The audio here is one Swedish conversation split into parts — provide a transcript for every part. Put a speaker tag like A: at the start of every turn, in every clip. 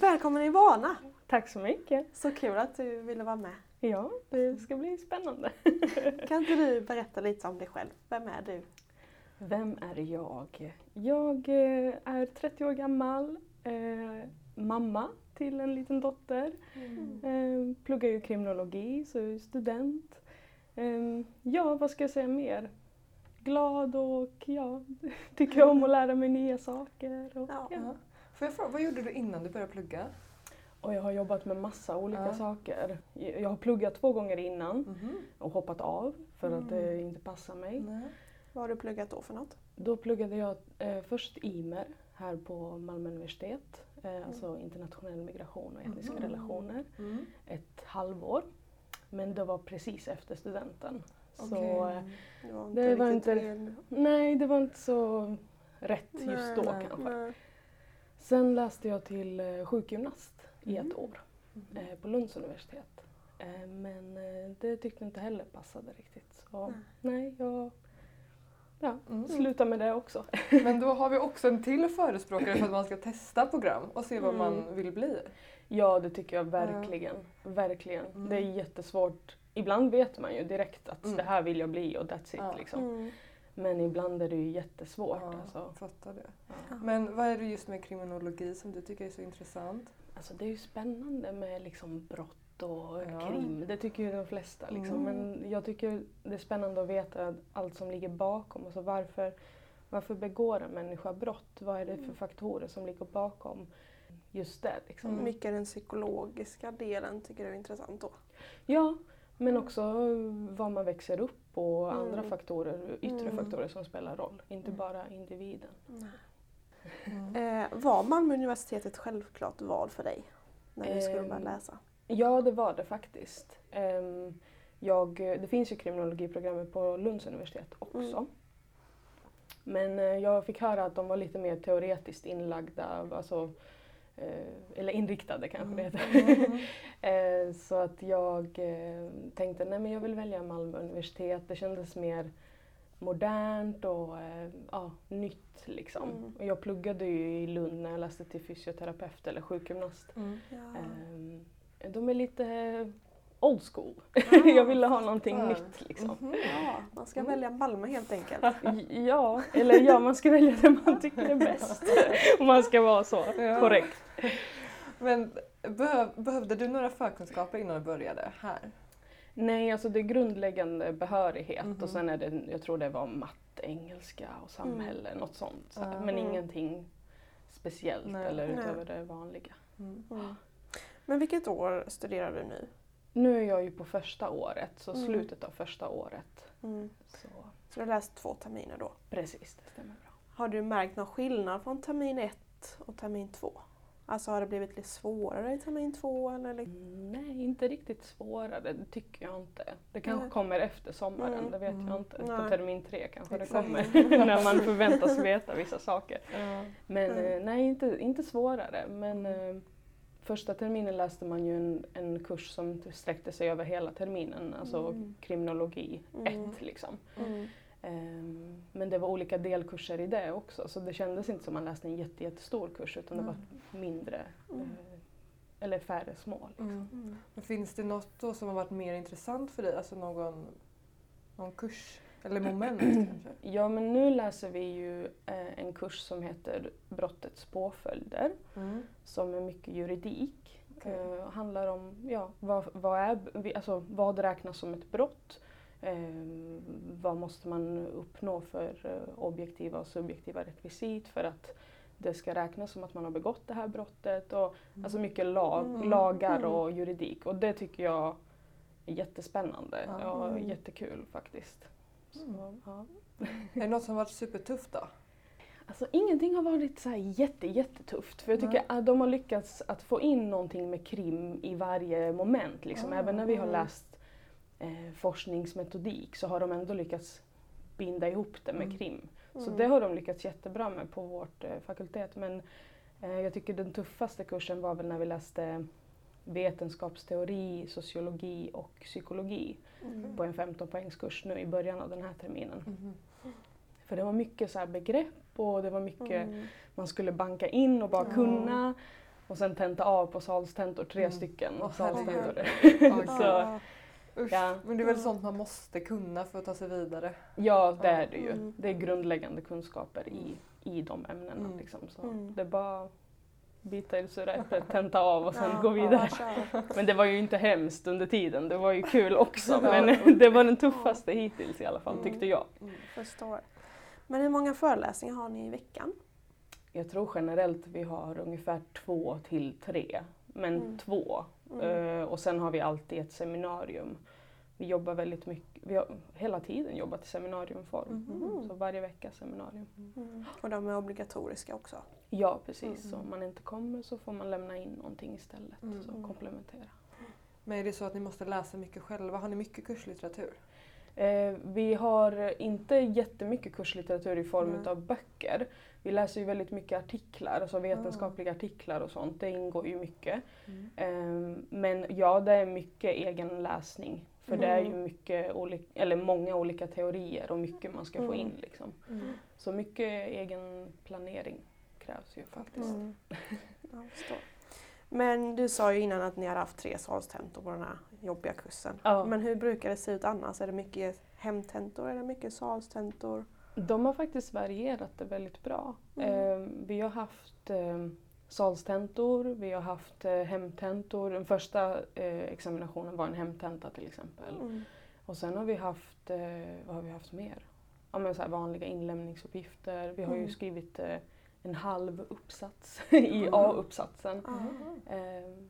A: Välkommen i Vana!
B: Tack så mycket.
A: Så kul att du ville vara med.
B: Ja, det ska bli spännande.
A: Kan inte du berätta lite om dig själv? Vem är du?
B: Vem är jag? Jag eh, är 30 år gammal, eh, mamma till en liten dotter. Eh, pluggar ju kriminologi, så är student. Eh, ja, vad ska jag säga mer? Glad och ja, tycker om att lära mig nya saker. Och,
A: Ja.
B: ja.
C: Får jag fråga, vad gjorde du innan du började plugga?
B: och jag har jobbat med massa olika
C: Ja.
B: saker. Jag har pluggat två gånger innan
C: Mhm.
B: och hoppat av för att
C: Mm.
B: det inte passar mig.
C: Nej.
A: Vad har du pluggat då för något?
B: Då pluggade jag eh, först IMER här på Malmö universitet, eh, alltså internationell migration och etniska
C: Mhm.
B: relationer,
C: Mm.
B: ett halvår. Men det var precis efter studenten. Så
C: Okej.
B: eh,
A: Det var
B: Det var inte- nej, det var inte så rätt just
A: Nej,
B: då
C: nej,
B: kanske.
A: Nej.
B: Sen läste jag till eh, sjukgymnast i ett
C: Mm.
B: år
C: Mhm.
B: eh, på Lunds universitet. Eh, men det tyckte inte heller passade riktigt. Så
A: Nej.
B: nej, jag ja,
C: Mm.
B: slutade med det också.
C: Men då har vi också en till förespråkare för att man ska testa program och se vad
B: Mm.
C: man vill bli.
B: Ja, det tycker jag verkligen. Verkligen.
C: Mm.
B: Det är jättesvårt. Ibland vet man ju direkt att
C: Mm.
B: det här vill jag bli och that's it. Liksom.
A: Mm.
B: Men ibland är det ju jättesvårt.
C: Ja,
B: Alltså.
C: fattar det.
B: Ja.
C: Men vad är det just med kriminologi som du tycker är så intressant?
B: Alltså, det är ju spännande med liksom brott och
C: Ja.
B: krim. Det tycker ju de flesta. Liksom.
C: Mm.
B: Men jag tycker det är spännande att veta allt som ligger bakom. Alltså varför, varför begår en människa brott? Vad är det för faktorer som ligger bakom just det? Liksom.
C: Mm.
A: Mycket den psykologiska delen tycker du är intressant då?
B: Ja, men också var man växer upp andra
A: Mm.
B: faktorer, yttre
A: Mm.
B: faktorer som spelar roll. Inte
C: Mm.
B: bara individen.
A: Eh, var Malmö universitet ett självklart val för dig? När du skulle börja
B: Ehm,
A: läsa?
B: Ja, det var det faktiskt. Ehm, Jag, det finns ju kriminologiprogrammet på Lunds universitet också.
A: Mm.
B: Men eh, jag fick höra att de var lite mer teoretiskt inlagda, alltså, eller inriktade kanske det heter.
C: Mm.
B: Eh, Så att jag eh, tänkte nej men jag vill välja Malmö universitet. Det kändes mer modernt och eh, ja, nytt liksom.
A: Mm.
B: Och jag pluggade ju i Lund när jag läste till fysioterapeut eller sjukgymnast.
C: Mm.
A: Ja.
B: Ehm, De är lite old school.
A: Ah,
B: jag ville ha någonting
C: fattar.
B: nytt liksom.
C: Mhm.
A: ja, man ska
B: Mm.
A: välja Malmö helt enkelt.
B: Ja, eller ja, man ska välja det man tycker är bäst. Om man ska vara så
C: Ja.
B: korrekt.
C: Men behöv, behövde du några förkunskaper innan du började här?
B: Nej, alltså det är grundläggande behörighet
C: Mhm.
B: och sen är det, jag tror det var matte, engelska och samhälle, något sånt. Så här.
C: Ja.
B: Men
A: Mm.
B: ingenting speciellt
C: Nej.
B: eller
A: Nej.
B: utöver det vanliga.
C: Mm.
A: Mm. Men vilket år studerar du nu?
B: Nu är jag ju på första året, så
A: Mm.
B: slutet av första året.
A: Mm.
B: Så
A: Så du har läst två terminer då?
B: precis, det stämmer bra.
A: Har du märkt någon skillnad från termin ett och termin två? Alltså har det blivit lite svårare i termin två? Eller?
B: Mm, Nej, inte riktigt svårare, det tycker jag inte. Det kanske
A: Nej.
B: kommer efter sommaren,
A: Mm.
B: det vet
C: Mm.
B: jag inte. På
A: Nej.
B: termin tre kanske
C: Exakt.
B: det kommer, när man förväntas veta vissa saker.
C: Ja.
B: Men
A: Mm.
B: eh, nej, inte, inte svårare. Men eh, första terminen läste man ju en, en kurs som sträckte sig över hela terminen, alltså
A: Mm.
B: kriminologi
A: Mm.
B: 1 liksom.
A: Mm.
B: Ehm, men det var olika delkurser i det också, så det kändes inte som man läste en jätte, jättestor kurs utan det var mindre,
A: Mm.
B: eh, eller färre små. Liksom.
C: Mm.
A: Mm.
C: Men finns det något då som har varit mer intressant för dig? Alltså någon, någon kurs eller moment kanske?
B: Ja, men nu läser vi ju eh, en kurs som heter Brottets påföljder.
C: Mm.
B: som är mycket juridik.
C: Okej.
B: Eh, handlar om ja, vad, vad, är, alltså, vad räknas som ett brott? Eh, vad måste man uppnå för eh, objektiva och subjektiva rekvisit för att det ska räknas som att man har begått det här brottet? Och, Alltså mycket lag,
A: Mm.
B: lagar
A: Mm.
B: och juridik och det tycker jag är jättespännande och
A: Mm.
B: jättekul faktiskt.
C: Mm.
B: ja.
C: Är det något som varit supertufft då?
B: Alltså ingenting har varit så här jätte, jättetufft för jag tycker
C: Nej.
B: att de har lyckats att få in någonting med krim i varje moment. Liksom.
C: Ah,
B: Även när vi har
A: mm.
B: läst eh, forskningsmetodik så har de ändå lyckats binda ihop det med
C: Mm.
B: krim. Så
A: Mm.
B: det har de lyckats jättebra med på vårt eh, fakultet. Men eh, jag tycker den tuffaste kursen var väl när vi läste vetenskapsteori, sociologi och psykologi
A: Mm.
B: på en 15 poängskurs nu i början av den här terminen.
C: Mhm.
B: För det var mycket så begrepp och det var mycket
A: Mm.
B: man skulle banka in och bara kunna. Och sen tenta av på salstentor, tre
C: Mm.
B: stycken
C: Åh,
B: salstentor. Så.
C: Usch.
B: Ja.
C: Men det är väl sånt man måste kunna för att ta sig vidare.
B: Ja, det är det ju.
A: Mm.
B: Det är grundläggande kunskaper i, i de ämnena.
C: Mm.
B: Liksom. Så
A: Mm.
B: Det bara bita i äpplet, tenta av och sen
A: Ja,
B: gå vidare.
A: ja.
B: Men det var ju inte hemskt under tiden, det var ju kul också. Men det var den tuffaste hittills i alla fall,
A: Mm.
B: tyckte jag.
A: Förstår. Men hur många föreläsningar har ni i veckan?
B: Jag tror generellt vi har ungefär två till tre, men
A: Mm.
B: två.
A: Mm.
B: Eh, och sen har vi alltid ett seminarium. Vi jobbar väldigt mycket, vi har hela tiden jobbat i seminariumform.
A: Mhm.
B: Så varje vecka seminarium.
A: Mm. Och de är obligatoriska också?
B: Ja precis, så
C: Mm.
B: om man inte kommer så får man lämna in någonting istället.
C: Mm.
B: Så komplementera.
C: Men är det så att ni måste läsa mycket själva? Har ni mycket kurslitteratur?
B: Eh, vi har inte jättemycket kurslitteratur i form
C: Nej.
B: av böcker. Vi läser ju väldigt mycket artiklar, alltså vetenskapliga artiklar och sånt. Det ingår ju mycket. Eh, men ja, det är mycket egen läsning. För det är ju
A: Mm.
B: mycket olika, eller många olika teorier och mycket man ska få
A: Mm.
B: in. Liksom. Så mycket egen planering krävs ju faktiskt.
A: Mm. Men du sa ju innan att ni har haft tre salstentor på den här jobbiga kursen.
B: Ja.
A: Men hur brukar det se ut annars? Är det mycket hemtentor eller mycket salstentor?
B: De har faktiskt varierat det väldigt bra.
A: Mm.
B: Eh, vi har haft eh, salstentor, vi har haft eh, hemtentor. Den första eh, examinationen var en hemtenta till exempel.
A: Mm.
B: Och sen har vi haft, eh, vad har vi haft mer? Ja, men så här vanliga inlämningsuppgifter. Vi har ju
A: Mm.
B: skrivit eh, en halv uppsats i
A: Mm.
B: A-uppsatsen. Eh,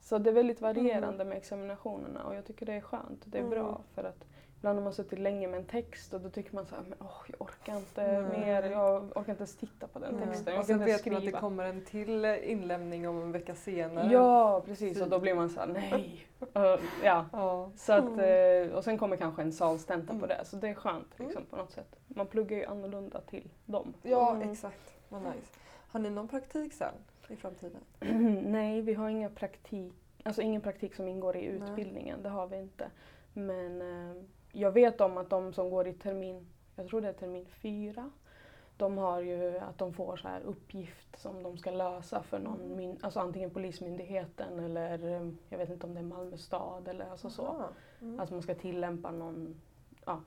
B: så det är väldigt varierande med examinationerna och jag tycker det är skönt. Det är
A: Mm.
B: bra för att ibland har man suttit länge med en text och då tycker man så här, men åh, jag orkar inte
C: Mm.
B: mer, jag orkar inte ens titta på den
A: Mm.
B: texten, jag
C: Och sen vet man att det
B: skriva.
C: kommer en till inlämning om en vecka senare.
B: Ja, precis och då blir man så här, nej. Uh, ja.
C: Ja.
B: Så att,
A: Mm.
B: eh, och sen kommer kanske en salstenta på
C: Mm.
B: det, så det är skönt liksom, på något sätt. Man pluggar ju annorlunda till dem.
C: Ja,
A: Mm.
C: exakt. Vad nice. Har ni någon praktik sen i framtiden?
B: Nej, vi har inga praktik, alltså ingen praktik som ingår i
C: Nej.
B: utbildningen, det har vi inte. Men eh, jag vet om att de som går i termin, jag tror det är termin fyra, de har ju att de får så här uppgift som de ska lösa för någon,
C: Mm.
B: myn, alltså antingen Polismyndigheten eller jag vet inte om det är Malmö stad eller alltså så.
C: Mm.
B: Att man ska tillämpa någon, ja,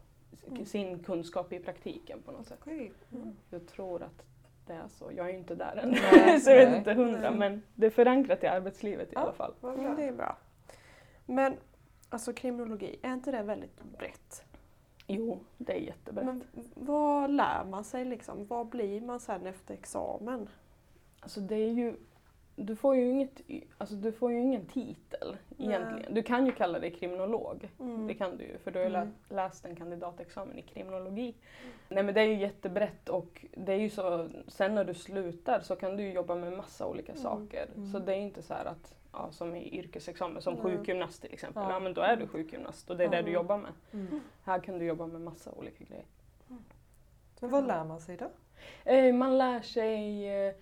A: Mm.
B: sin kunskap i praktiken på något sätt.
C: Okej. Mm.
B: Jag tror att det är så. Jag är ju inte där än,
C: Nej,
B: så jag vet inte hundra men det är förankrat i arbetslivet i
C: Ja.
B: alla fall.
C: Bra.
A: Mm, det är bra. Men alltså kriminologi, är inte det väldigt brett?
B: Jo, det är jättebrett.
A: Men vad lär man sig liksom? Vad blir man sen efter examen?
B: Alltså det är ju, du får ju, inget, alltså du får ju ingen titel
A: Nej.
B: egentligen. Du kan ju kalla dig kriminolog.
A: Mm.
B: Det kan du ju för du har ju
C: Mm.
B: lä- läst en kandidatexamen i kriminologi. Nej men det är ju jättebrett och det är ju så, sen när du slutar så kan du ju jobba med massa olika
A: Mm.
B: saker.
C: Mm.
B: Så det är inte så att, ja, som i yrkesexamen, som
A: Nej.
B: sjukgymnast till exempel. Ja.
C: Ja.
B: men då är du sjukgymnast och det är det
A: Mm.
B: du jobbar med.
C: Mm.
B: Här kan du jobba med massa olika grejer.
C: Men vad lär man sig då?
B: Eh, man lär sig eh,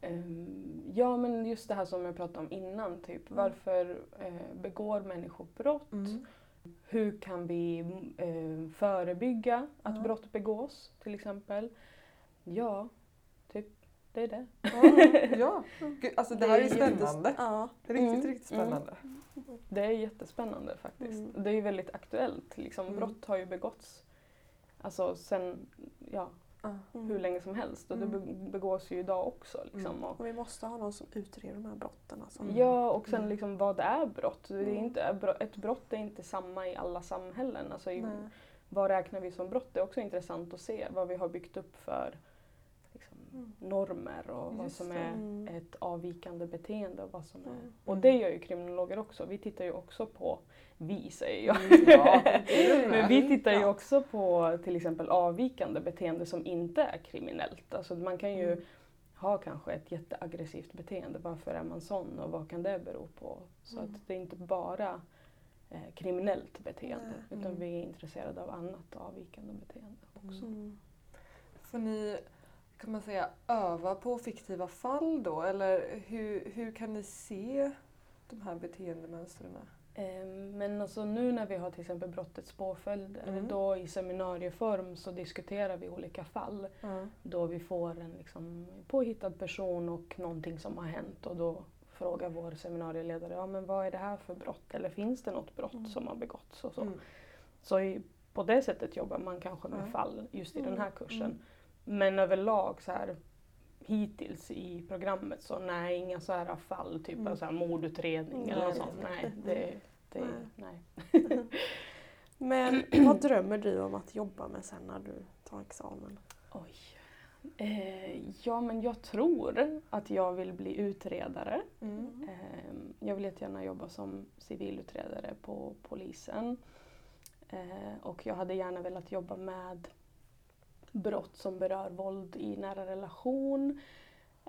B: ehm, Ja men just det här som jag pratade om innan, typ
C: Mm.
B: varför eh, begår människor brott?
C: Mm.
B: Hur kan vi eh, förebygga att brott begås till exempel? Ja, det är det.
C: Ja, ja. Gud, alltså det,
A: Det
C: här
A: är
C: är spännande.
A: Ja.
C: Riktigt,
B: Mm.
C: riktigt spännande.
B: Det är jättespännande faktiskt.
A: Mm.
B: Det är ju väldigt aktuellt. Liksom.
C: Mm.
B: Brott har ju begåtts alltså, sen ja,
A: Mm.
B: hur länge som helst och det
C: Mm.
B: be- begås ju idag också. Liksom.
C: Mm.
B: Och,
A: Och vi måste ha någon som utreder de här brotten. Alltså.
C: Mm.
B: Ja, och sen
C: Mm.
B: liksom vad är brott? Det är
A: Mm.
B: inte, ett brott är inte samma i alla samhällen. Alltså, i, vad räknar vi som brott? Det är också intressant att se vad vi har byggt upp för
A: Mm.
B: Normer och vad
C: Just
B: som
C: det.
B: är
A: Mm.
B: ett avvikande beteende. Och, vad som är.
A: Mm.
B: och det gör ju kriminologer också. Vi tittar ju också på, vi säger jag,
C: Mm, ja, det det
B: men vi tittar ju också på till exempel avvikande beteende som inte är kriminellt. Alltså man kan ju
C: Mm.
B: ha kanske ett jätteaggressivt beteende. Varför är man sån och vad kan det bero på? Så
A: Mm.
B: att det är inte bara eh, kriminellt beteende utan vi är intresserade av annat avvikande beteende också.
A: Mm.
C: Får ni, kan man säga, öva på fiktiva fall då? Eller hur, hur kan ni se de här beteendemönstren?
B: Eh, Men alltså nu när vi har till exempel brottets påföljder,
C: Mm.
B: då i seminarieform så diskuterar vi olika fall.
C: Ja.
B: Då vi får en liksom påhittad person och någonting som har hänt och då frågar vår seminarieledare, ja men vad är det här för brott? Eller finns det något brott
A: Mm.
B: som har begåtts? Och så.
C: Mm.
B: Så i, på det sättet jobbar man kanske med fall just i den här kursen.
C: Mm.
B: Men överlag så här hittills i programmet så nej, inga så här fall, typ
C: Mm.
B: så här mordutredning
A: Mm.
B: eller något
A: Nej.
B: sånt. Nej, det, det,
A: Nej.
B: nej.
A: Men vad drömmer du om att jobba med sen när du tar examen?
B: Oj. Eh, ja, men jag tror att jag vill bli utredare.
C: Mm.
B: Eh, jag vill jättegärna jobba som civilutredare på polisen. Eh, och jag hade gärna velat jobba med brott som berör våld i nära relation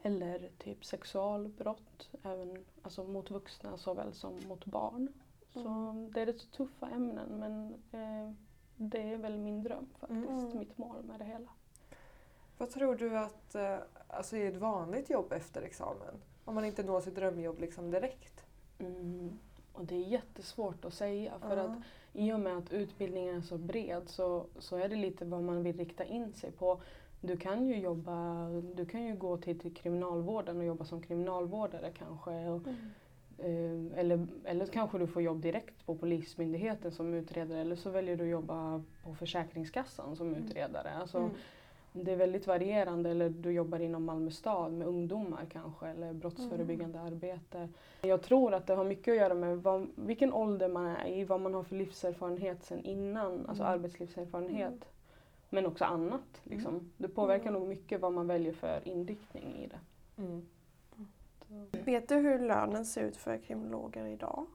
B: eller typ sexualbrott, även alltså mot vuxna såväl som mot barn. Så det är rätt så tuffa ämnen men eh, det är väl min dröm faktiskt,
A: Mm.
B: mitt mål med det hela.
C: Vad tror du att eh, alltså är ett vanligt jobb efter examen? Om man inte når sitt drömjobb liksom direkt?
B: Mm. Och det är jättesvårt att säga för
C: Ja.
B: att i och med att utbildningen är så bred så, så är det lite vad man vill rikta in sig på. Du kan ju jobba, du kan ju gå till, till kriminalvården och jobba som kriminalvårdare kanske. Och, eh, eller, eller kanske du får jobb direkt på Polismyndigheten som utredare eller så väljer du att jobba på Försäkringskassan som
C: Mm.
B: utredare. Alltså,
C: Mm.
B: Det är väldigt varierande, eller du jobbar inom Malmö stad med ungdomar kanske, eller brottsförebyggande arbete. Jag tror att det har mycket att göra med vad, vilken ålder man är i, vad man har för livserfarenhet sen innan, alltså
C: Mm.
B: arbetslivserfarenhet. Men också annat. Liksom. Det påverkar nog mycket vad man väljer för inriktning i det.
C: Mm.
A: Vet du hur lönen ser ut för kriminologer idag?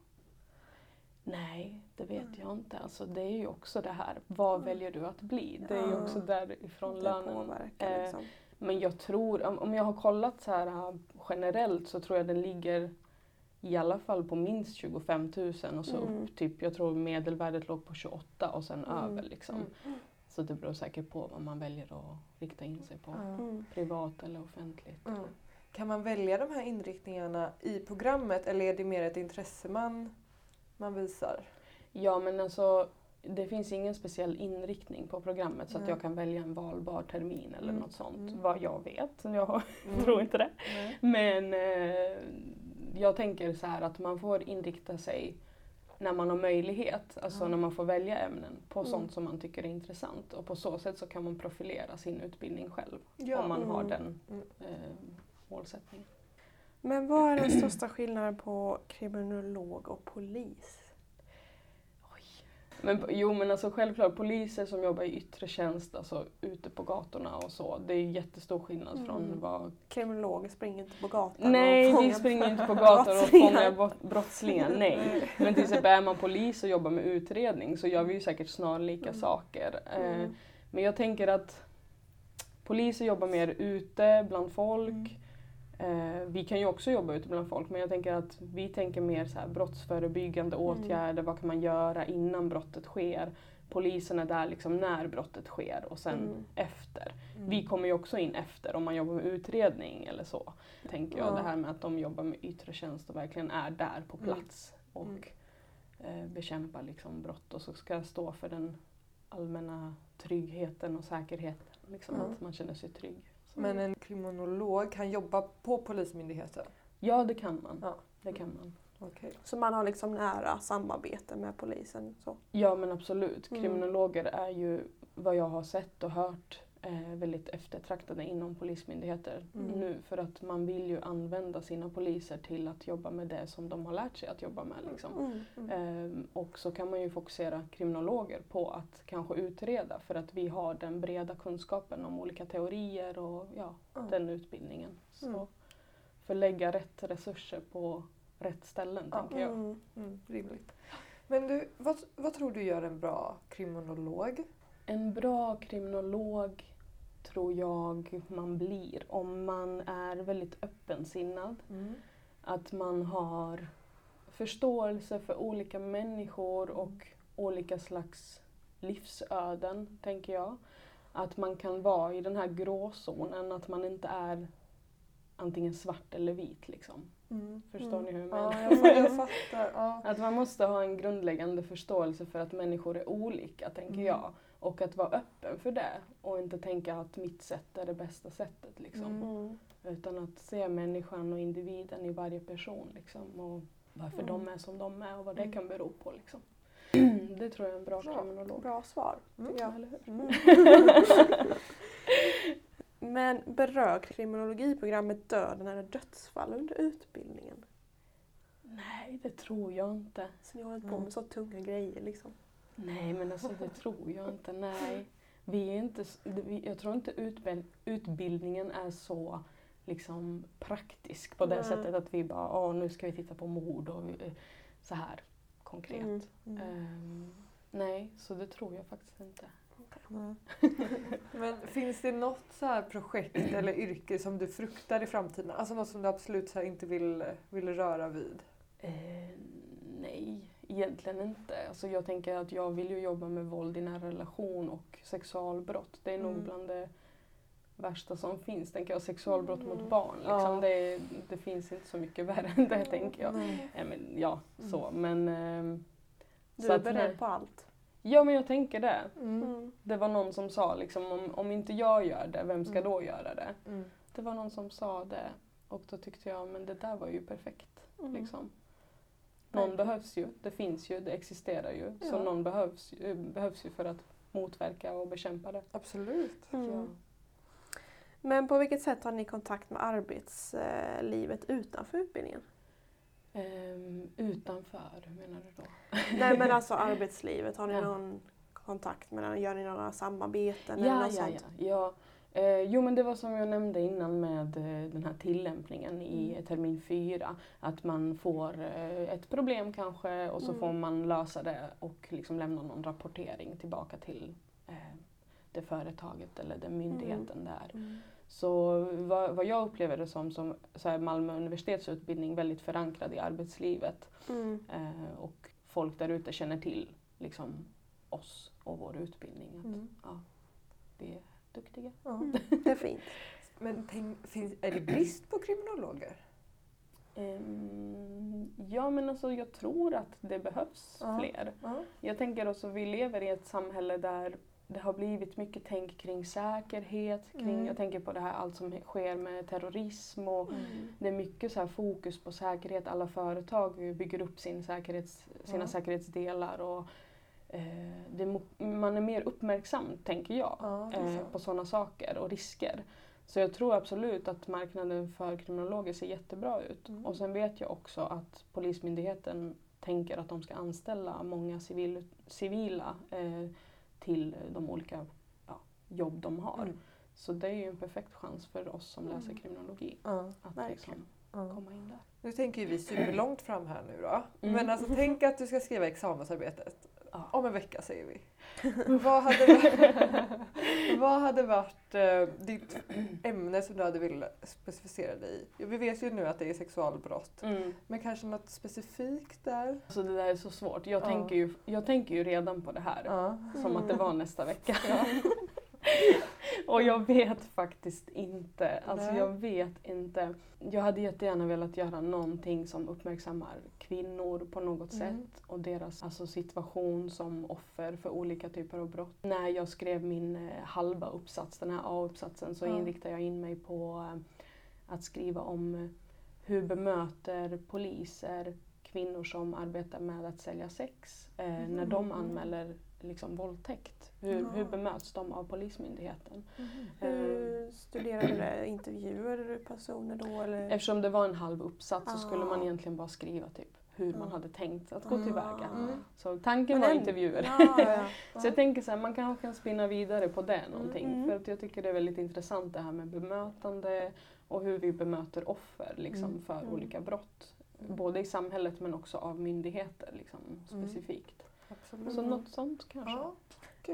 B: Nej, det vet jag inte. Alltså, det är ju också det här, vad väljer du att bli? Det är ju också därifrån
A: det
B: lönen
A: påverkar
B: eh,
A: liksom.
B: Men jag tror, om, om jag har kollat så här äh, generellt så tror jag den ligger i alla fall på minst 25 000 och så
A: Mm.
B: upp typ, jag tror medelvärdet låg på 28 och sen
A: Mm.
B: över liksom.
C: Mm.
B: Så det beror säkert på vad man väljer att rikta in sig på.
A: Mm.
B: Privat eller offentligt.
C: Mm. Kan man välja de här inriktningarna i programmet eller är det mer ett intresse man, man visar?
B: Ja men alltså det finns ingen speciell inriktning på programmet så att jag kan välja en valbar termin eller
C: Mm.
B: något sånt.
C: Mm.
B: Vad jag vet. Jag
C: Mm.
B: tror inte det.
C: Nej.
B: Men eh, jag tänker så här att man får inrikta sig när man har möjlighet, alltså när man får välja ämnen på
A: Mm.
B: sånt som man tycker är intressant. Och på så sätt så kan man profilera sin utbildning själv
C: Ja.
B: om man har
A: Mm.
B: den
C: Mm.
B: eh, målsättningen.
A: Men vad är den största skillnaden på kriminolog och polis?
B: Men, jo men alltså självklart poliser som jobbar i yttre tjänst, alltså ute på gatorna och så. Det är jättestor skillnad
A: Mm.
B: från vad...
A: Kriminologer springer inte på gatan
B: Nej,
A: och
B: vi springer inte på gator och fångar brott- brottslingar, nej. Men till exempel är man polis och jobbar med utredning så gör vi ju säkert snarlika
A: Mm.
B: saker. Eh,
A: Mm.
B: Men jag tänker att poliser jobbar mer ute bland folk.
A: Mm.
B: Eh, vi kan ju också jobba ute bland folk men jag tänker att vi tänker mer så här brottsförebyggande
A: Mm.
B: åtgärder. Vad kan man göra innan brottet sker? Polisen är där liksom när brottet sker och sen
A: Mm.
B: efter.
C: Mm.
B: Vi kommer ju också in efter om man jobbar med utredning eller så. Tänker jag
A: Ja.
B: det här med att de jobbar med yttre tjänst och verkligen är där på
C: Mm.
B: plats och
C: Mm.
B: eh, bekämpar liksom brott och så ska stå för den allmänna tryggheten och säkerheten. Liksom
C: Mm.
B: att man känner sig trygg.
C: Men en kriminolog kan jobba på Polismyndigheten?
B: Ja, det kan man.
C: Ja.
B: Det kan man.
C: Okej.
A: Så man har liksom nära samarbete med polisen. Så.
B: Ja, men absolut.
A: Mm.
B: Kriminologer är ju vad jag har sett och hört eh, väldigt eftertraktade inom polismyndigheter
C: Mm.
B: nu för att man vill ju använda sina poliser till att jobba med det som de har lärt sig att jobba med. Liksom.
A: Mm.
C: Mm.
B: Ehm, och så kan man ju fokusera kriminologer på att kanske utreda för att vi har den breda kunskapen om olika teorier och ja,
C: Ja.
B: den utbildningen. Så
C: Mm.
B: förlägga rätt resurser på rätt ställen
C: Ja.
B: tänker jag.
A: Mm.
C: Mm, rimligt. Men du, vad, vad tror du gör en bra kriminolog?
B: En bra kriminolog tror jag man blir om man är väldigt öppensinnad.
C: Mm.
B: Att man har förståelse för olika människor och olika slags livsöden, tänker jag. Att man kan vara i den här gråzonen, att man inte är antingen svart eller vit. Liksom.
C: Mm.
B: Förstår ni hur jag menar?
C: Ja, jag, jag fattar. Ja.
B: Att man måste ha en grundläggande förståelse för att människor är olika, tänker
C: Mm.
B: jag. Och att vara öppen för det och inte tänka att mitt sätt är det bästa sättet. Liksom.
C: Mm.
B: Utan att se människan och individen i varje person liksom, och varför
A: Mm.
B: de är som de är och vad det
A: Mm.
B: kan bero på. Liksom. Det tror jag är en bra
C: Bra.
B: kriminolog.
A: Bra svar,
C: Mm.
B: hur?
A: Mm. Men berör kriminologiprogrammet döden eller dödsfall under utbildningen?
B: Nej, det tror jag inte.
A: Så ni håller på
C: Mm.
A: med så tunga grejer liksom.
B: Nej, men alltså det tror jag inte. Nej. Vi är inte, jag tror inte utbild, utbildningen är så liksom praktisk på det
A: Nej.
B: sättet att vi bara, åh nu ska vi titta på mord och eh, så här konkret.
A: Mm.
C: Mm.
B: Ehm, nej, så det tror jag faktiskt inte.
C: Men finns det något så här projekt eller yrke som du fruktar i framtiden? Alltså något som du absolut så inte vill, vill röra vid?
B: Eh, nej, egentligen inte. Alltså jag tänker att jag vill ju jobba med våld i nära relation och sexualbrott. Det är nog
C: Mm.
B: bland det värsta som finns, tänker jag. Sexualbrott
A: Mm.
B: mot barn. Liksom.
C: Ja.
B: Det, det finns inte så mycket värre än det, tänker jag.
C: Nej.
B: Ja, men, ja
C: Mm.
B: så. Men, ehm,
A: Du
B: så
A: är
B: att,
A: beredd
B: nej.
A: på allt.
B: Ja, men jag tänker det.
C: Mm.
A: Mm.
B: Det var någon som sa liksom, om, om inte jag gör det, vem ska
C: Mm.
B: då göra det?
C: Mm.
B: Det var någon som sa det och då tyckte jag, men det där var ju perfekt.
A: Mm.
B: Liksom. Någon
A: Verkligen.
B: behövs ju, det finns ju, det existerar ju. Så
A: Ja.
B: någon behövs, ju- behövs ju för att motverka och bekämpa det.
C: Absolut.
A: Mm.
B: Ja.
A: Men på vilket sätt har ni kontakt med arbetslivet utanför utbildningen?
B: Ehm, utanför, hur menar du då?
A: Nej men alltså arbetslivet, har ni
B: Ja.
A: någon kontakt med den? Gör ni några samarbeten eller
B: Ja,
A: något
B: ja,
A: sånt?
B: ja. ja. Eh, jo men det var som jag nämnde innan med eh, den här tillämpningen i
A: Mm.
B: termin fyra. Att man får eh, ett problem kanske och så
A: Mm.
B: får man lösa det och liksom lämna någon rapportering tillbaka till eh, det företaget eller den myndigheten där.
A: Mm.
B: Så vad, vad jag upplever det som, som så är Malmö universitetsutbildning väldigt förankrad i arbetslivet.
A: Mm.
B: Eh, och folk där ute känner till liksom, oss och vår utbildning. Att,
C: Mm.
B: ja, vi är duktiga.
C: Ja.
A: Mm. Det är fint.
C: Men tänk, finns, är det brist på kriminologer?
B: Ehm, ja men alltså jag tror att det behövs
C: Ja.
B: fler.
C: Ja.
B: Jag tänker också vi lever i ett samhälle där det har blivit mycket tänk kring säkerhet. Kring,
C: Mm.
B: Jag tänker på det här allt som sker med terrorism och
A: Mm.
B: det är mycket så här fokus på säkerhet. Alla företag bygger upp sin säkerhets, sina
C: Ja.
B: säkerhetsdelar. Och, det, är mo- man är mer uppmärksam, tänker jag,
C: Ja, det
B: eh, på sådana saker och risker. Så jag tror absolut att marknaden för kriminologer ser jättebra ut.
C: Mm.
B: Och sen vet jag också att Polismyndigheten tänker att de ska anställa många civil, civila eh, till de olika ja, jobb de har.
C: Mm.
B: Så det är ju en perfekt chans för oss som läser
A: Mm.
B: kriminologi
C: Ja.
B: att liksom
C: Ja.
B: komma in där.
C: Nu tänker ju vi superlångt fram här nu då.
B: Mm.
C: Men alltså tänk att du ska skriva examensarbetet.
B: Ja.
C: Om en vecka säger vi. vad, hade varit, vad hade varit eh, ditt ämne som du hade velat specificera dig i? Vi vet ju nu att det är sexualbrott.
B: Mm.
C: Men kanske något specifikt där?
B: Så det där är så svårt. Jag,
C: Ja.
B: tänker, ju, jag tänker ju redan på det här.
C: Ja.
B: Som att det var nästa vecka. Och jag vet faktiskt inte. Alltså
C: Nej.
B: jag vet inte. Jag hade jättegärna velat göra någonting som uppmärksammar kvinnor på något
C: Mm.
B: sätt och deras alltså, situation som offer för olika typer av brott. När jag skrev min eh, halva uppsats, den här A-uppsatsen, så
C: Ja.
B: inriktade jag in mig på eh, att skriva om eh, hur bemöter poliser kvinnor som arbetar med att sälja sex eh, när de
C: Mm.
B: anmäler liksom, våldtäkt. Hur,
C: Ja.
B: hur bemöts de av Polismyndigheten?
A: Hur studerade du det? Intervjuade du personer då eller?
B: Eftersom det var en halv uppsats så skulle
A: Ah.
B: man egentligen bara skriva typ hur man
A: Mm.
B: hade tänkt att gå
C: Mm.
B: tillväga.
C: Mm.
B: Så tanken
A: Men
B: var intervjuer.
A: Ja, ja.
B: Så jag tänker så här, man kanske kan spinna vidare på det någonting.
A: Mm.
B: För att jag tycker det är väldigt intressant det här med bemötande och hur vi bemöter offer liksom,
C: Mm.
B: för
A: Mm.
B: olika brott.
C: Mm.
B: Både i samhället men också av myndigheter liksom,
C: Mm.
B: specifikt. Så
A: Mm.
B: något sånt kanske.
C: Ja.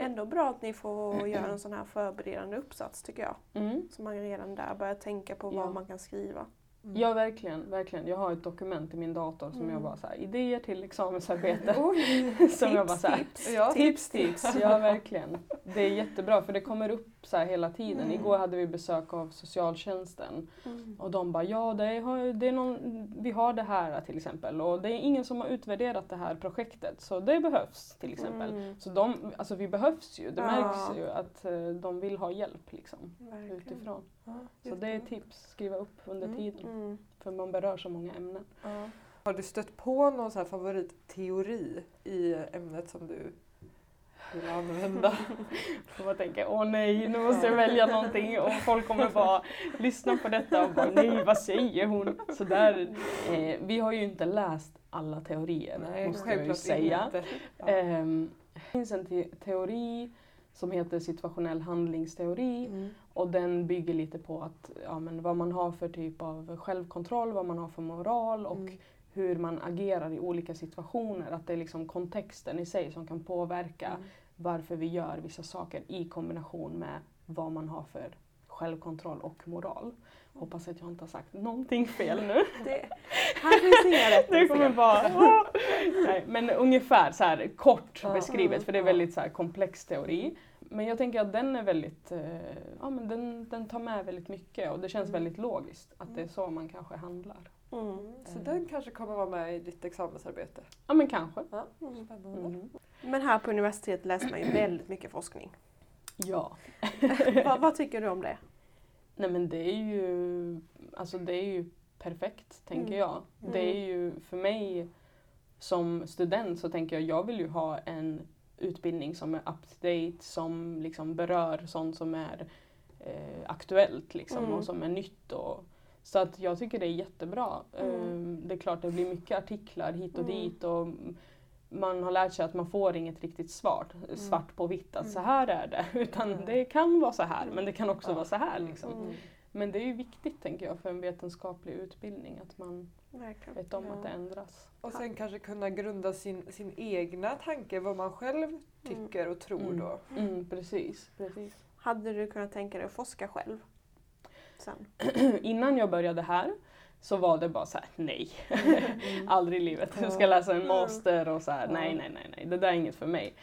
A: Ändå bra att ni får göra en sån här förberedande uppsats tycker jag.
B: Mm.
A: Så man redan där börjar tänka på
B: Ja.
A: vad man kan skriva.
C: Mm.
B: Ja, verkligen, verkligen. Jag har ett dokument i min dator som
A: Mm.
B: jag bara så här, idéer till examensarbete.
C: Oj!
B: som jag bara så här,
A: tips.
C: Ja.
B: tips, tips. Ja, verkligen. det är jättebra för det kommer upp så här hela tiden.
A: Mm.
B: Igår hade vi besök av socialtjänsten
A: Mm.
B: och de bara ja, det är, det är någon, vi har det här till exempel och det är ingen som har utvärderat det här projektet så det behövs till exempel.
A: Mm.
B: Så de, alltså vi behövs ju, det
A: Ja.
B: märks ju att eh, de vill ha hjälp liksom
A: Verkligen.
B: utifrån.
C: Ja,
B: Så det är tips, skriva upp under
C: Mm.
B: tiden
A: Mm.
B: för man berör så många ämnen.
C: Ja. Har du stött på någon så här favoritteori i ämnet som du vill använda?
B: Och man tänker, åh nej, nu måste jag välja någonting och folk kommer bara lyssna på detta och bara, nej vad säger hon? Så där, eh, vi har ju inte läst alla teorier, måste jag ju säga.
C: Ja.
B: Ehm, det finns en te teori som heter situationell handlingsteori
A: Mm.
B: och den bygger lite på att, ja, men vad man har för typ av självkontroll, vad man har för moral och
C: Mm.
B: hur man agerar i olika situationer. Att det är liksom kontexten i sig som kan påverka
C: Mm.
B: Varför vi gör vissa saker i kombination med vad man har för självkontroll och moral. Hoppas att jag inte har sagt någonting fel nu.
A: Det, här finns inga rätt
B: Det
A: eller
B: kommer bara... Nej, men ungefär så här kort beskrivet för det är väldigt så här komplex teori. Men jag tänker att den är väldigt, eh, ja men den, den tar med väldigt mycket och det känns
C: Mm.
B: väldigt logiskt att det är så man kanske handlar.
A: Mm.
C: Mm. Så den kanske kommer vara med i ditt examensarbete?
B: Ja men kanske.
C: Ja,
A: Mm.
C: spännande.
B: Mm.
A: Men här på universitetet läser man ju väldigt mycket forskning.
B: Ja.
A: vad, vad tycker du om det?
B: Nej men det är ju, alltså det är ju perfekt tänker
A: Mm.
B: jag. Det är ju för mig som student så tänker jag, jag vill ju ha en utbildning som är up to date, som liksom berör sånt som är eh, aktuellt liksom,
A: Mm.
B: och som är nytt. Och, så att jag tycker det är jättebra.
A: Mm.
B: Eh, det är klart det blir mycket artiklar hit och
A: Mm.
B: dit och man har lärt sig att man får inget riktigt svar, svart på vitt att så här är det. Utan
C: Mm.
B: det kan vara så här men det kan också
C: Ja.
B: vara så här. Liksom.
A: Mm.
B: Men det är ju viktigt tänker jag för en vetenskaplig utbildning att man
A: Verkligen.
B: vet om
C: Ja.
B: att det ändras.
C: Och sen kanske kunna grunda sin, sin egna tanke, vad man själv tycker och tror
B: Mm.
C: då.
B: Mm, precis, precis.
A: Hade du kunnat tänka dig att forska själv? Sen?
B: Innan jag började här så var det bara så här: nej,
C: Mm.
B: aldrig i livet. Jag ska läsa en master och så här, nej, nej, nej, nej, det där är inget för mig.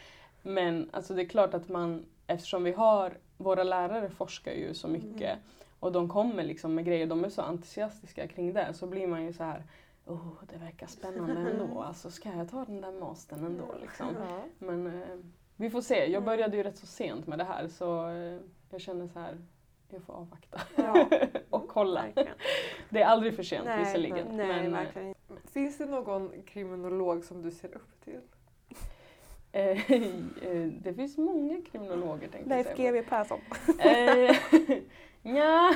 B: Men alltså det är klart att man, eftersom vi har, våra lärare forskar ju så mycket
A: Mm.
B: och de kommer liksom med grejer, de är så entusiastiska kring det, så blir man ju så här, oh, det verkar spännande ändå, alltså ska jag ta den där mastern ändå liksom? Men eh, vi får se. Jag
A: Mm.
B: började ju rätt så sent med det här så eh, jag känner så här, jag får avvakta
A: Ja,
B: och kolla.
A: verkligen.
B: Det är aldrig för sent
A: Nej,
B: visserligen.
A: nej,
B: men, eh,
A: verkligen inte.
C: Finns det någon kriminolog som du ser upp till?
B: eh, eh, det finns många kriminologer tänkte
A: Leif. GW Persson.
B: Nja.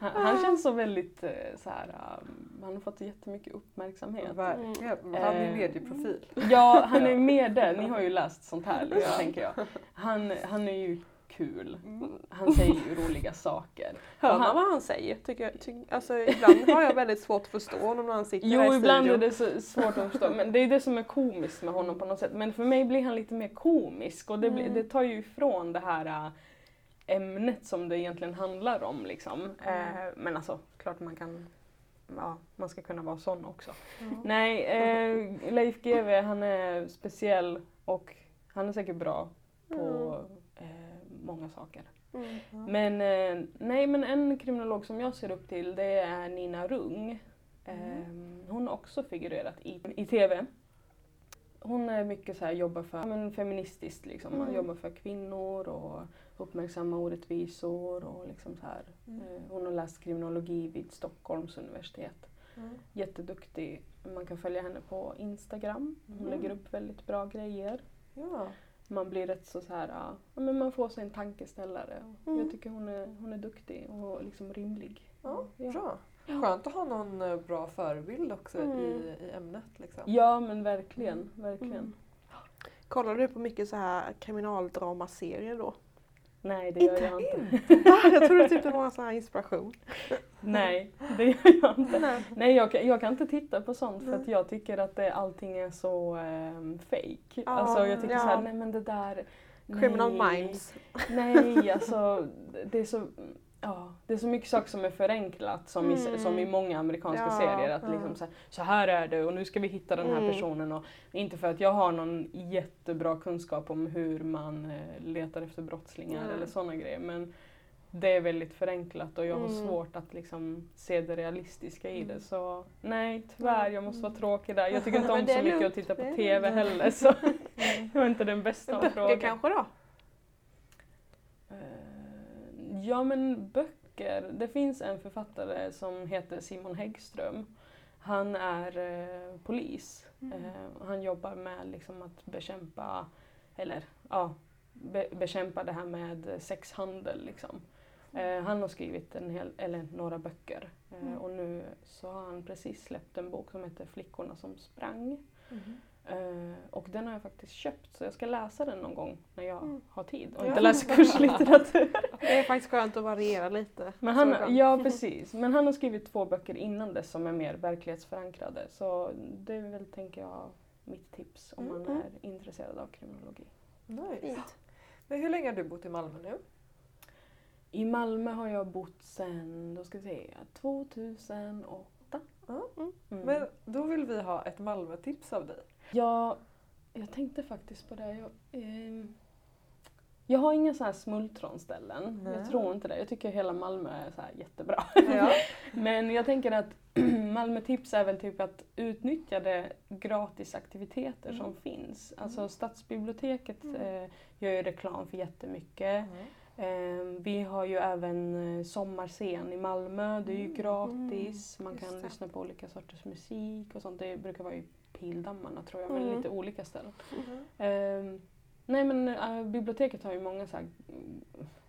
B: han, känns så väldigt så här, um, han har fått jättemycket uppmärksamhet.
C: Verkligen. Han är medieprofil.
B: Ja, han är med där. Ni har ju läst sånt här liksom,
C: Ja.
B: tänker jag. Han, han är ju kul.
C: Mm.
B: Han säger ju roliga saker.
A: Hör
B: Och
A: man
B: han-
A: vad han säger? Tycker jag, ty, alltså, ibland har jag väldigt svårt att förstå honom när han sitter här
B: Jo,
A: i
B: ibland är det så svårt att förstå. Men det är det som är komiskt med honom på något sätt. Men för mig blir han lite mer komisk och det, blir,
A: Mm.
B: det tar ju ifrån det här äh, ämnet som det egentligen handlar om. Liksom.
A: Mm.
B: Eh, men alltså, klart man kan Ja, man ska kunna vara sån också.
C: Ja.
B: Nej, eh, Leif GW han är speciell och han är säkert bra på eh, många saker.
A: Mm.
B: Men eh, nej, men en kriminolog som jag ser upp till det är Nina Rung. Eh, hon har också figurerat i, i TV. Hon är mycket så här, jobbar för men feministiskt, liksom. man
A: Mm.
B: jobbar för kvinnor och uppmärksamma orättvisor. Och liksom så här.
C: Mm.
B: Eh, hon har läst kriminologi vid Stockholms universitet.
C: Mm.
B: Jätteduktig. Man kan följa henne på Instagram. Hon
C: Mm.
B: lägger upp väldigt bra grejer.
C: Ja.
B: Man blir rätt så, så här, ja, men man får sig en tankeställare.
A: Mm.
B: Jag tycker hon är, hon är duktig och liksom rimlig.
C: Ja,
B: Ja.
C: bra. Skönt att ha någon eh, bra förebild också
A: Mm.
C: i, i ämnet. Liksom.
B: Ja men verkligen, verkligen.
A: Mm. Kollar du på mycket så här kriminaldramaserier då?
B: Nej det gör jag inte.
A: Va? Jag trodde typ det var en sån här inspiration.
B: Nej det gör jag inte.
A: Nej.
B: Nej jag, kan- jag kan inte titta på sånt för att jag tycker att det, allting är så um, fake.
A: Ja,
B: alltså jag tycker
A: ja.
B: såhär, nej men det där
A: Criminal
B: nej.
A: minds.
B: Nej, alltså det är så... Ja, det är så mycket saker som är förenklat som, i,
A: Mm.
B: som i många amerikanska
A: Ja,
B: serier. Att
A: ja.
B: liksom så, här, så här är det och nu ska vi hitta den här
A: Mm.
B: personen. Och, inte för att jag har någon jättebra kunskap om hur man eh, letar efter brottslingar
A: Nej.
B: eller sådana grejer. Men det är väldigt förenklat och jag har
A: Mm.
B: svårt att liksom se det realistiska i det.
C: Mm.
B: Så nej, tyvärr, jag måste vara tråkig där. Jag tycker inte om
A: det
B: så mycket att titta på
A: det
B: TV heller. Så jag är inte den bästa att
A: Böcker
B: fråga.
A: kanske då?
B: Eh, Ja men böcker. Det finns en författare som heter Simon Häggström. Han är eh, polis.
A: Mm.
B: Eh, han jobbar med liksom, att bekämpa, eller ja, be, bekämpa det här med sexhandel. Liksom. Eh, han har skrivit en hel, eller några böcker eh,
A: Mm.
B: och nu så har han precis släppt en bok som heter Flickorna som sprang.
C: Mhm.
B: Eh, och den har jag faktiskt köpt så jag ska läsa den någon gång när jag
A: Mm.
B: har tid och
A: Ja.
B: inte läsa kurslitteratur.
A: Det är faktiskt skönt att variera lite.
B: Men han, ja precis, men han har skrivit två böcker innan dess som är mer verklighetsförankrade. Så det är väl, tänker jag, mitt tips om man
A: Mm.
B: är intresserad av kriminologi.
C: Nice. Men hur länge har du bott i Malmö nu?
B: I Malmö har jag bott sedan, då ska vi se, 2008.
C: Ja.
B: Mm.
C: Men då vill vi ha ett Malmötips av dig.
B: Jag, jag tänkte faktiskt på det. Jag, ehm, jag har inga så här smultronställen.
C: Nej.
B: Jag tror inte det. Jag tycker hela Malmö är så här jättebra.
C: Ja.
B: Men jag tänker att Malmö tips är väl typ att utnyttja de gratisaktiviteter som
C: Mm.
B: finns. Alltså stadsbiblioteket eh, gör ju reklam för jättemycket. Eh, vi har ju även eh, sommarscen i Malmö, det är ju
C: Mm.
B: gratis. Man
A: Just
B: kan lyssna på olika sorters musik och sånt. Det brukar vara i Pildammarna tror jag, men
A: Mm.
B: lite olika ställen. Nej men eh, biblioteket har ju många så här, mm,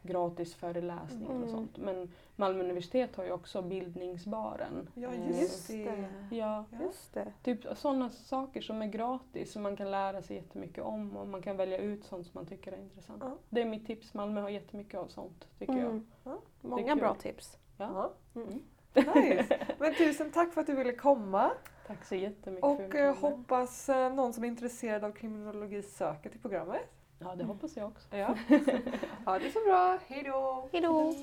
B: gratis föreläsningar och
A: Mm.
B: sånt. Men Malmö universitet har ju också bildningsbaren.
C: Ja,
B: Eh,
C: just
A: det.
C: det.
B: Ja.
A: Just det.
B: typ sådana saker som är gratis som man kan lära sig jättemycket om och man kan välja ut sånt som man tycker är intressant.
C: Ja.
B: Det är mitt tips. Malmö har jättemycket av sånt tycker jag.
A: Mm.
C: Ja.
A: Många bra tips.
B: Ja.
C: Nice. Men tusen tack för att du ville komma
B: Tack så jättemycket för
C: och eh, hoppas eh, någon som är intresserad av kriminologi söker till programmet.
B: Ja, det hoppas jag också.
C: Ja. ha det så bra, hejdå!
A: Hejdå!